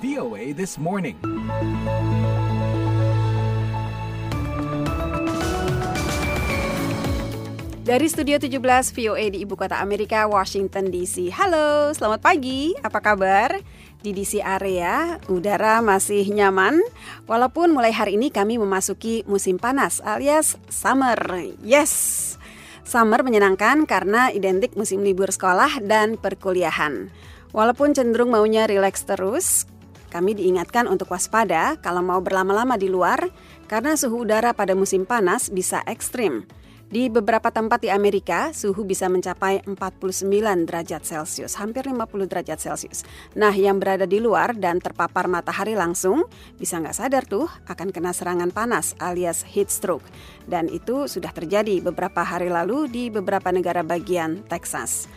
VOA This Morning. Dari Studio 17 VOA di Ibu Kota Amerika, Washington DC. Halo, selamat pagi. Apa kabar? Di DC area, udara masih nyaman. Walaupun mulai hari ini kami memasuki musim panas alias summer. Yes. Summer menyenangkan karena identik musim libur sekolah dan perkuliahan. Walaupun cenderung maunya rileks terus, kami diingatkan untuk waspada kalau mau berlama-lama di luar karena suhu udara pada musim panas bisa ekstrim. Di beberapa tempat di Amerika, suhu bisa mencapai 49 derajat Celcius, hampir 50 derajat Celcius. Nah, yang berada di luar dan terpapar matahari langsung, bisa nggak sadar tuh akan kena serangan panas alias heat stroke. Dan itu sudah terjadi beberapa hari lalu di beberapa negara bagian Texas.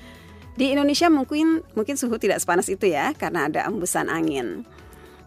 Di Indonesia mungkin mungkin suhu tidak sepanas itu ya, karena ada embusan angin.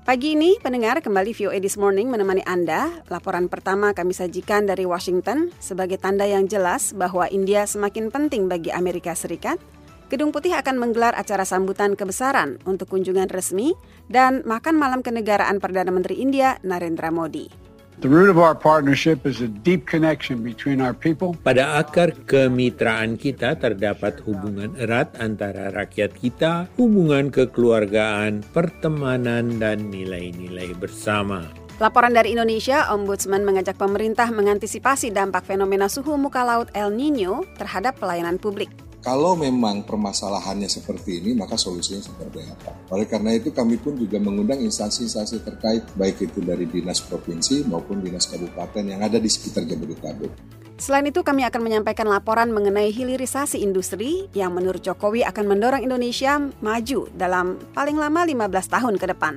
Pagi ini, pendengar kembali VOA This Morning menemani Anda. Laporan pertama kami sajikan dari Washington sebagai tanda yang jelas bahwa India semakin penting bagi Amerika Serikat. Gedung Putih akan menggelar acara sambutan kebesaran untuk kunjungan resmi dan makan malam kenegaraan Perdana Menteri India Narendra Modi. The root of our partnership is a deep connection between our people. Pada akar kemitraan kita terdapat hubungan erat antara rakyat kita, hubungan kekeluargaan, pertemanan, dan nilai-nilai bersama. Laporan dari Indonesia, Ombudsman mengajak pemerintah mengantisipasi dampak fenomena suhu muka laut El Nino terhadap pelayanan publik. Kalau memang permasalahannya seperti ini, maka solusinya seperti apa? Oleh karena itu kami pun juga mengundang instansi-instansi terkait, baik itu dari dinas provinsi maupun dinas kabupaten yang ada di sekitar Jabodetabek. Selain itu, kami akan menyampaikan laporan mengenai hilirisasi industri yang menurut Jokowi akan mendorong Indonesia maju dalam paling lama 15 tahun ke depan.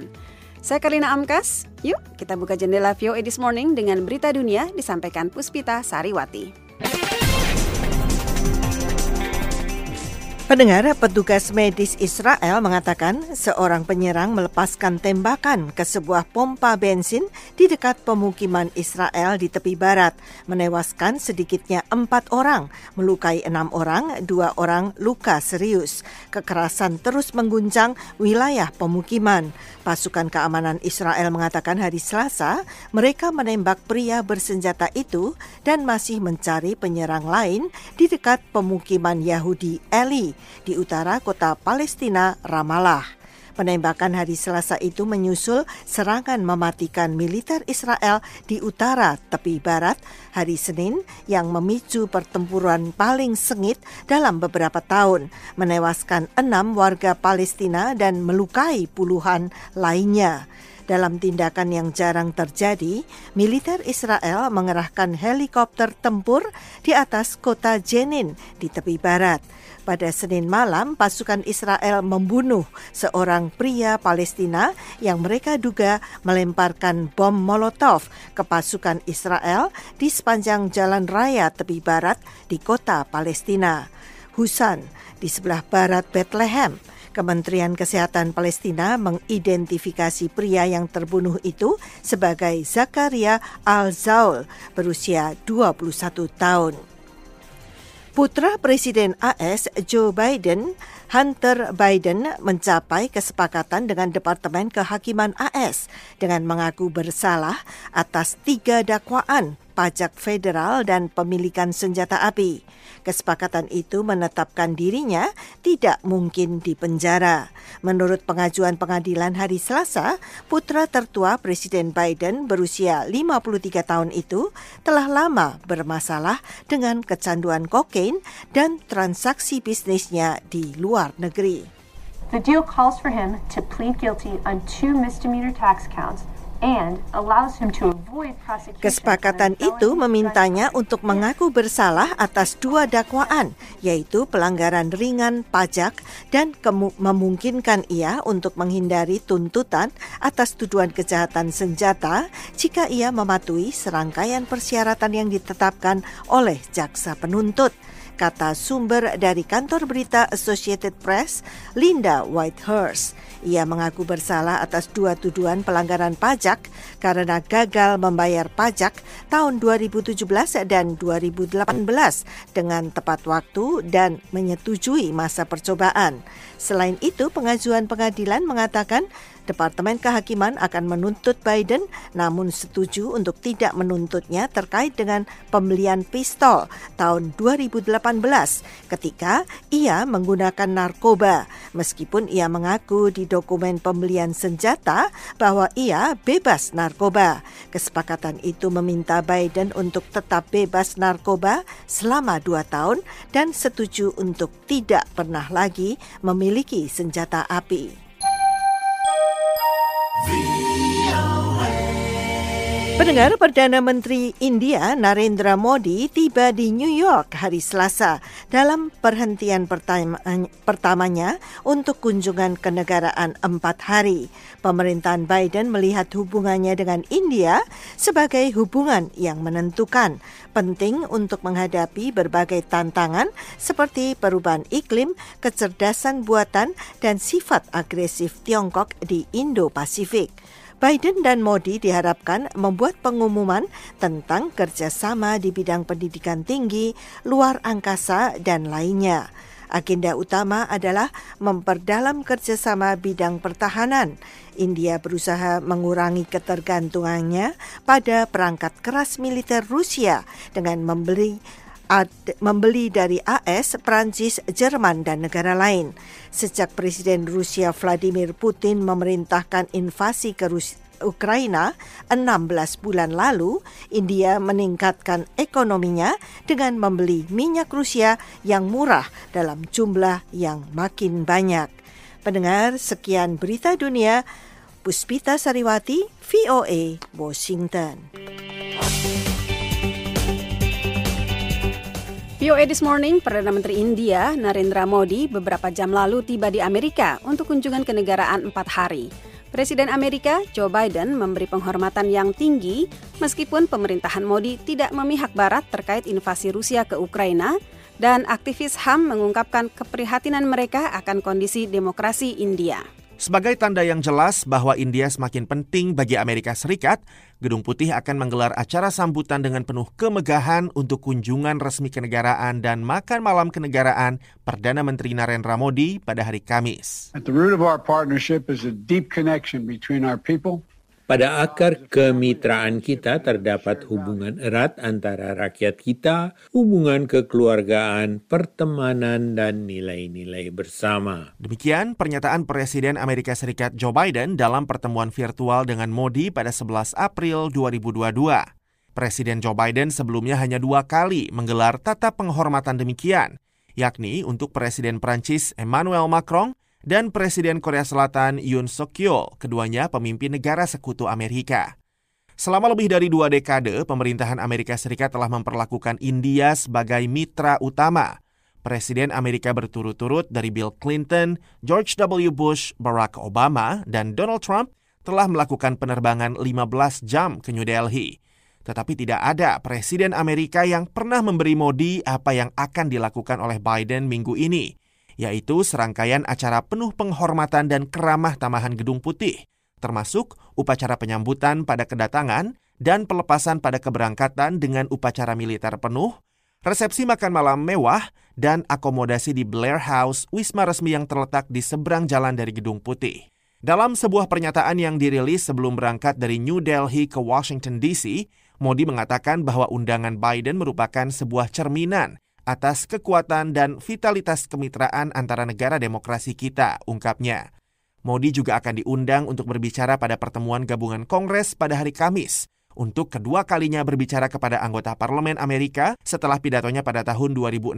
Saya Karina Amkas, yuk kita buka jendela VOA This Morning dengan berita dunia disampaikan Puspita Sariwati. Pendengar, petugas medis Israel mengatakan seorang penyerang melepaskan tembakan ke sebuah pompa bensin di dekat pemukiman Israel di tepi barat, menewaskan sedikitnya empat orang, melukai enam orang, dua orang luka serius. Kekerasan terus mengguncang wilayah pemukiman. Pasukan keamanan Israel mengatakan hari Selasa mereka menembak pria bersenjata itu dan masih mencari penyerang lain di dekat pemukiman Yahudi Eli di utara kota Palestina Ramallah. Penembakan hari Selasa itu menyusul serangan mematikan militer Israel di utara tepi barat hari Senin yang memicu pertempuran paling sengit dalam beberapa tahun, menewaskan enam warga Palestina dan melukai puluhan lainnya. Dalam tindakan yang jarang terjadi, militer Israel mengerahkan helikopter tempur di atas kota Jenin di tepi barat. Pada Senin malam, pasukan Israel membunuh seorang pria Palestina yang mereka duga melemparkan bom Molotov ke pasukan Israel di sepanjang jalan raya tepi barat di kota Palestina. Husan di sebelah barat Bethlehem. Kementerian Kesehatan Palestina mengidentifikasi pria yang terbunuh itu sebagai Zakaria Al-Zaul berusia 21 tahun. Putra Presiden AS Joe Biden, Hunter Biden mencapai kesepakatan dengan Departemen Kehakiman AS dengan mengaku bersalah atas tiga dakwaan pajak federal dan pemilikan senjata api. Kesepakatan itu menetapkan dirinya tidak mungkin dipenjara. Menurut pengajuan pengadilan hari Selasa, putra tertua Presiden Biden berusia 53 tahun itu telah lama bermasalah dengan kecanduan kokain dan transaksi bisnisnya di luar negeri. The deal calls for him to plead guilty on two misdemeanor tax counts Kesepakatan itu memintanya untuk mengaku bersalah atas dua dakwaan, yaitu pelanggaran ringan pajak dan memungkinkan ia untuk menghindari tuntutan atas tuduhan kejahatan senjata jika ia mematuhi serangkaian persyaratan yang ditetapkan oleh jaksa penuntut kata sumber dari kantor berita Associated Press, Linda Whitehurst. Ia mengaku bersalah atas dua tuduhan pelanggaran pajak karena gagal membayar pajak tahun 2017 dan 2018 dengan tepat waktu dan menyetujui masa percobaan. Selain itu, pengajuan pengadilan mengatakan Departemen Kehakiman akan menuntut Biden namun setuju untuk tidak menuntutnya terkait dengan pembelian pistol tahun 2018 ketika ia menggunakan narkoba meskipun ia mengaku di dokumen pembelian senjata bahwa ia bebas narkoba. Kesepakatan itu meminta Biden untuk tetap bebas narkoba selama dua tahun dan setuju untuk tidak pernah lagi memiliki senjata api. Free. Pendengar Perdana Menteri India Narendra Modi tiba di New York hari Selasa dalam perhentian pertama, pertamanya untuk kunjungan kenegaraan empat hari. Pemerintahan Biden melihat hubungannya dengan India sebagai hubungan yang menentukan, penting untuk menghadapi berbagai tantangan seperti perubahan iklim, kecerdasan buatan, dan sifat agresif Tiongkok di Indo-Pasifik. Biden dan Modi diharapkan membuat pengumuman tentang kerjasama di bidang pendidikan tinggi, luar angkasa, dan lainnya. Agenda utama adalah memperdalam kerjasama bidang pertahanan. India berusaha mengurangi ketergantungannya pada perangkat keras militer Rusia dengan membeli membeli dari AS, Prancis, Jerman, dan negara lain. Sejak Presiden Rusia Vladimir Putin memerintahkan invasi ke Rusia, Ukraina 16 bulan lalu, India meningkatkan ekonominya dengan membeli minyak Rusia yang murah dalam jumlah yang makin banyak. Pendengar, sekian berita dunia. Puspita Sariwati, VOA, Washington. VOA This Morning, Perdana Menteri India Narendra Modi beberapa jam lalu tiba di Amerika untuk kunjungan kenegaraan empat hari. Presiden Amerika Joe Biden memberi penghormatan yang tinggi meskipun pemerintahan Modi tidak memihak Barat terkait invasi Rusia ke Ukraina dan aktivis HAM mengungkapkan keprihatinan mereka akan kondisi demokrasi India. Sebagai tanda yang jelas bahwa India semakin penting bagi Amerika Serikat, Gedung Putih akan menggelar acara sambutan dengan penuh kemegahan untuk kunjungan resmi kenegaraan dan makan malam kenegaraan Perdana Menteri Narendra Modi pada hari Kamis. Pada akar kemitraan kita terdapat hubungan erat antara rakyat kita, hubungan kekeluargaan, pertemanan, dan nilai-nilai bersama. Demikian pernyataan Presiden Amerika Serikat Joe Biden dalam pertemuan virtual dengan Modi pada 11 April 2022. Presiden Joe Biden sebelumnya hanya dua kali menggelar tata penghormatan demikian, yakni untuk Presiden Prancis Emmanuel Macron dan Presiden Korea Selatan Yoon Suk Yeol, keduanya pemimpin negara sekutu Amerika. Selama lebih dari dua dekade, pemerintahan Amerika Serikat telah memperlakukan India sebagai mitra utama. Presiden Amerika berturut-turut dari Bill Clinton, George W. Bush, Barack Obama, dan Donald Trump telah melakukan penerbangan 15 jam ke New Delhi. Tetapi tidak ada presiden Amerika yang pernah memberi Modi apa yang akan dilakukan oleh Biden minggu ini – yaitu serangkaian acara penuh penghormatan dan keramah tamahan Gedung Putih, termasuk upacara penyambutan pada kedatangan dan pelepasan pada keberangkatan dengan upacara militer penuh, resepsi makan malam mewah, dan akomodasi di Blair House, wisma resmi yang terletak di seberang jalan dari Gedung Putih. Dalam sebuah pernyataan yang dirilis sebelum berangkat dari New Delhi ke Washington DC, Modi mengatakan bahwa undangan Biden merupakan sebuah cerminan atas kekuatan dan vitalitas kemitraan antara negara demokrasi kita, ungkapnya. Modi juga akan diundang untuk berbicara pada pertemuan gabungan Kongres pada hari Kamis untuk kedua kalinya berbicara kepada anggota parlemen Amerika setelah pidatonya pada tahun 2016.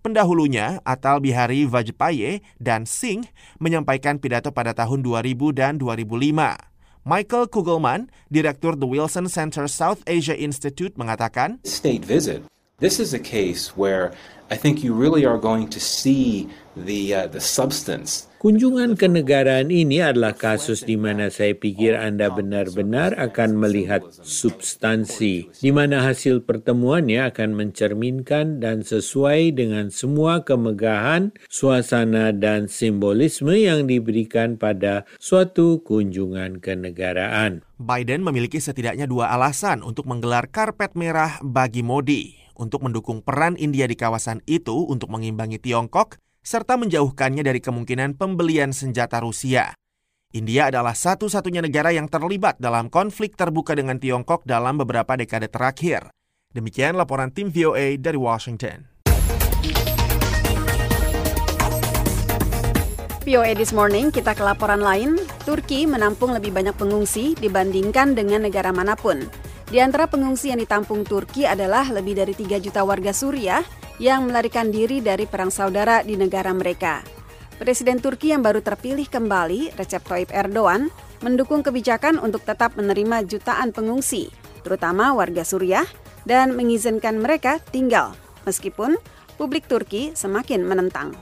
Pendahulunya, Atal Bihari Vajpayee dan Singh menyampaikan pidato pada tahun 2000 dan 2005. Michael Kugelman, Direktur The Wilson Center South Asia Institute mengatakan, State visit This is a case where I think you really are going to see the uh, the substance. Kunjungan kenegaraan ini adalah kasus di mana saya pikir Anda benar-benar akan melihat substansi, di mana hasil pertemuannya akan mencerminkan dan sesuai dengan semua kemegahan, suasana, dan simbolisme yang diberikan pada suatu kunjungan kenegaraan. Biden memiliki setidaknya dua alasan untuk menggelar karpet merah bagi Modi untuk mendukung peran India di kawasan itu untuk mengimbangi Tiongkok serta menjauhkannya dari kemungkinan pembelian senjata Rusia. India adalah satu-satunya negara yang terlibat dalam konflik terbuka dengan Tiongkok dalam beberapa dekade terakhir. Demikian laporan tim VOA dari Washington. VOA This Morning, kita ke laporan lain. Turki menampung lebih banyak pengungsi dibandingkan dengan negara mana pun. Di antara pengungsi yang ditampung Turki adalah lebih dari 3 juta warga Suriah yang melarikan diri dari perang saudara di negara mereka. Presiden Turki yang baru terpilih kembali, Recep Tayyip Erdogan, mendukung kebijakan untuk tetap menerima jutaan pengungsi, terutama warga Suriah, dan mengizinkan mereka tinggal, meskipun publik Turki semakin menentang.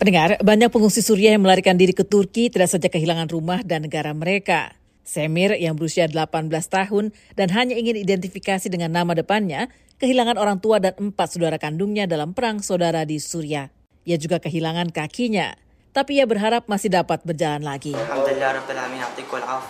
Pendengar, banyak pengungsi Suriah yang melarikan diri ke Turki tidak saja kehilangan rumah dan negara mereka. Semir yang berusia 18 tahun dan hanya ingin identifikasi dengan nama depannya, kehilangan orang tua dan empat saudara kandungnya dalam perang saudara di Suriah. Ia juga kehilangan kakinya, tapi ia berharap masih dapat berjalan lagi.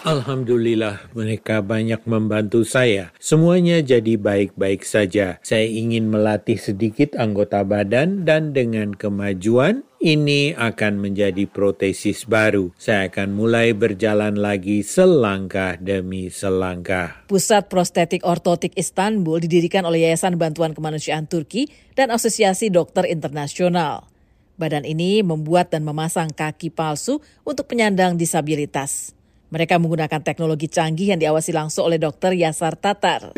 Alhamdulillah mereka banyak membantu saya. Semuanya jadi baik-baik saja. Saya ingin melatih sedikit anggota badan dan dengan kemajuan ini akan menjadi protesis baru. Saya akan mulai berjalan lagi selangkah demi selangkah. Pusat Prostetik Ortotik Istanbul didirikan oleh Yayasan Bantuan Kemanusiaan Turki dan Asosiasi Dokter Internasional. Badan ini membuat dan memasang kaki palsu untuk penyandang disabilitas. Mereka menggunakan teknologi canggih yang diawasi langsung oleh dokter Yasar Tatar.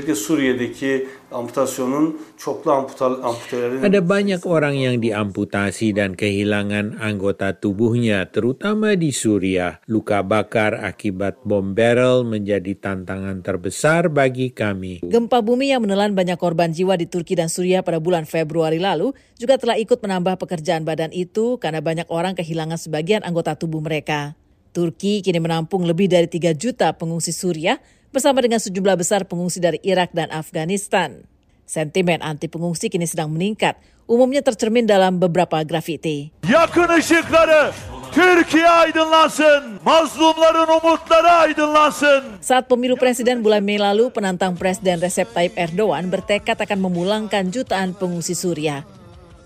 Ada banyak orang yang diamputasi dan kehilangan anggota tubuhnya, terutama di Suriah. Luka bakar akibat bom barrel menjadi tantangan terbesar bagi kami. Gempa bumi yang menelan banyak korban jiwa di Turki dan Suriah pada bulan Februari lalu juga telah ikut menambah pekerjaan badan itu karena banyak orang kehilangan sebagian anggota tubuh mereka. Turki kini menampung lebih dari 3 juta pengungsi Suriah bersama dengan sejumlah besar pengungsi dari Irak dan Afghanistan. Sentimen anti pengungsi kini sedang meningkat, umumnya tercermin dalam beberapa grafiti. Yakın ışıkları, Türkiye aydınlansın, mazlumların umutları aydınlansın. Saat pemilu presiden bulan Mei lalu, penantang Presiden Recep Tayyip Erdogan bertekad akan memulangkan jutaan pengungsi Suriah.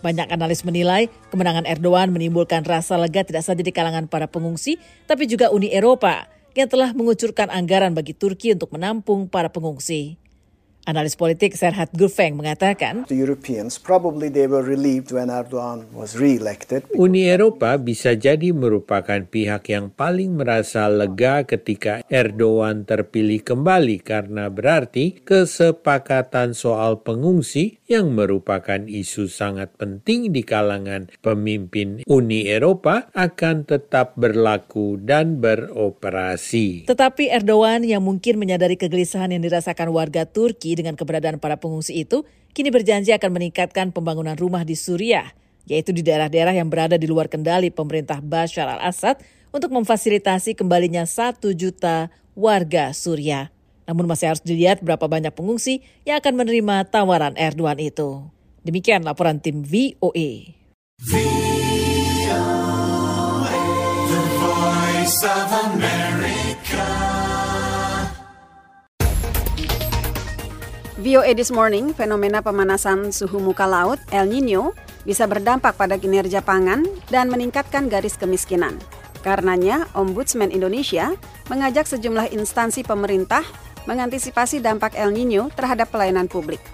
Banyak analis menilai kemenangan Erdogan menimbulkan rasa lega tidak saja di kalangan para pengungsi, tapi juga Uni Eropa yang telah mengucurkan anggaran bagi Turki untuk menampung para pengungsi. Analis politik Serhat Gulfeng mengatakan, The Europeans probably they were relieved when Erdogan was re-elected. Uni Eropa bisa jadi merupakan pihak yang paling merasa lega ketika Erdogan terpilih kembali karena berarti kesepakatan soal pengungsi yang merupakan isu sangat penting di kalangan pemimpin Uni Eropa akan tetap berlaku dan beroperasi. Tetapi Erdogan yang mungkin menyadari kegelisahan yang dirasakan warga Turki dengan keberadaan para pengungsi itu, kini berjanji akan meningkatkan pembangunan rumah di Suriah, yaitu di daerah-daerah yang berada di luar kendali pemerintah Bashar al-Assad untuk memfasilitasi kembalinya satu juta warga Suriah. Namun masih harus dilihat berapa banyak pengungsi yang akan menerima tawaran Erdogan itu. Demikian laporan tim VOA. VOA This Morning, fenomena pemanasan suhu muka laut El Nino bisa berdampak pada kinerja pangan dan meningkatkan garis kemiskinan. Karenanya, Ombudsman Indonesia mengajak sejumlah instansi pemerintah mengantisipasi dampak El Nino terhadap pelayanan publik.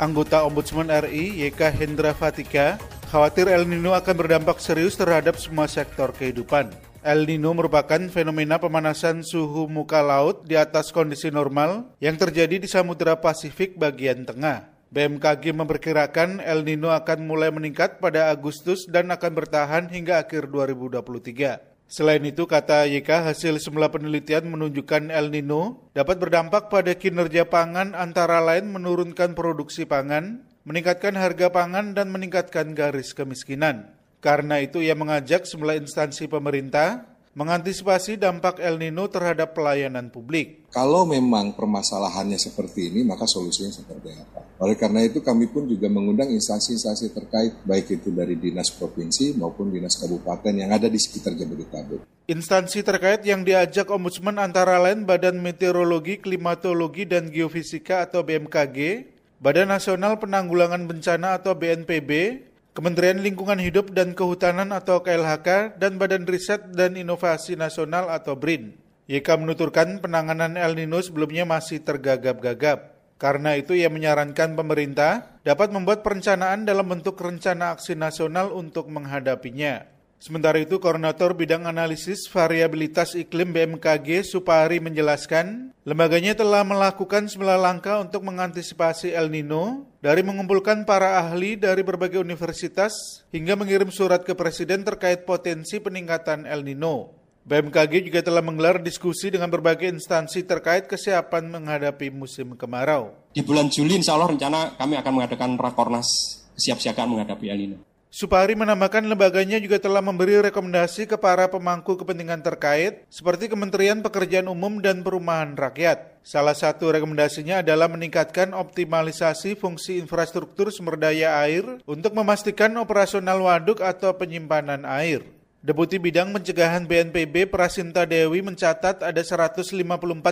Anggota Ombudsman RI YK Hendra Fatika khawatir El Nino akan berdampak serius terhadap semua sektor kehidupan. El Nino merupakan fenomena pemanasan suhu muka laut di atas kondisi normal yang terjadi di Samudera Pasifik bagian tengah. BMKG memperkirakan El Nino akan mulai meningkat pada Agustus dan akan bertahan hingga akhir 2023. Selain itu, kata YK, hasil semula penelitian menunjukkan El Nino dapat berdampak pada kinerja pangan antara lain menurunkan produksi pangan, meningkatkan harga pangan dan meningkatkan garis kemiskinan. Karena itu ia mengajak semua instansi pemerintah mengantisipasi dampak El Nino terhadap pelayanan publik. Kalau memang permasalahannya seperti ini, maka solusinya seperti apa? Oleh karena itu kami pun juga mengundang instansi-instansi terkait, baik itu dari dinas provinsi maupun dinas kabupaten yang ada di sekitar Jabodetabek. Instansi terkait yang diajak Ombudsman antara lain Badan Meteorologi, Klimatologi, dan Geofisika atau BMKG, Badan Nasional Penanggulangan Bencana atau BNPB, Kementerian Lingkungan Hidup dan Kehutanan atau KLHK, dan Badan Riset dan Inovasi Nasional atau BRIN. YK menuturkan penanganan El Nino sebelumnya masih tergagap-gagap. Karena itu ia menyarankan pemerintah dapat membuat perencanaan dalam bentuk rencana aksi nasional untuk menghadapinya. Sementara itu, Koordinator Bidang Analisis Variabilitas Iklim BMKG Supari menjelaskan, lembaganya telah melakukan sembilan langkah untuk mengantisipasi El Nino, dari mengumpulkan para ahli dari berbagai universitas hingga mengirim surat ke Presiden terkait potensi peningkatan El Nino. BMKG juga telah menggelar diskusi dengan berbagai instansi terkait kesiapan menghadapi musim kemarau. Di bulan Juli insya Allah rencana kami akan mengadakan Rakornas kesiapsiagaan menghadapi El Nino. Supari menambahkan lembaganya juga telah memberi rekomendasi ke para pemangku kepentingan terkait seperti Kementerian Pekerjaan Umum dan Perumahan Rakyat. Salah satu rekomendasinya adalah meningkatkan optimalisasi fungsi infrastruktur sumber daya air untuk memastikan operasional waduk atau penyimpanan air. Deputi Bidang Pencegahan BNPB Prasinta Dewi mencatat ada 154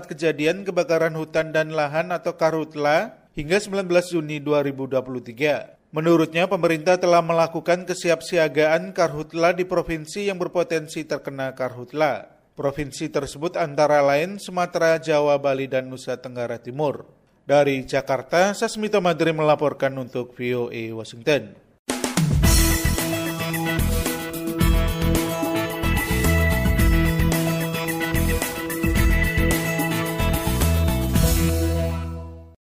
kejadian kebakaran hutan dan lahan atau karhutla hingga 19 Juni 2023. Menurutnya, pemerintah telah melakukan kesiapsiagaan karhutla di provinsi yang berpotensi terkena karhutla. Provinsi tersebut antara lain Sumatera, Jawa, Bali, dan Nusa Tenggara Timur. Dari Jakarta, Sasmita Madri melaporkan untuk VOA Washington.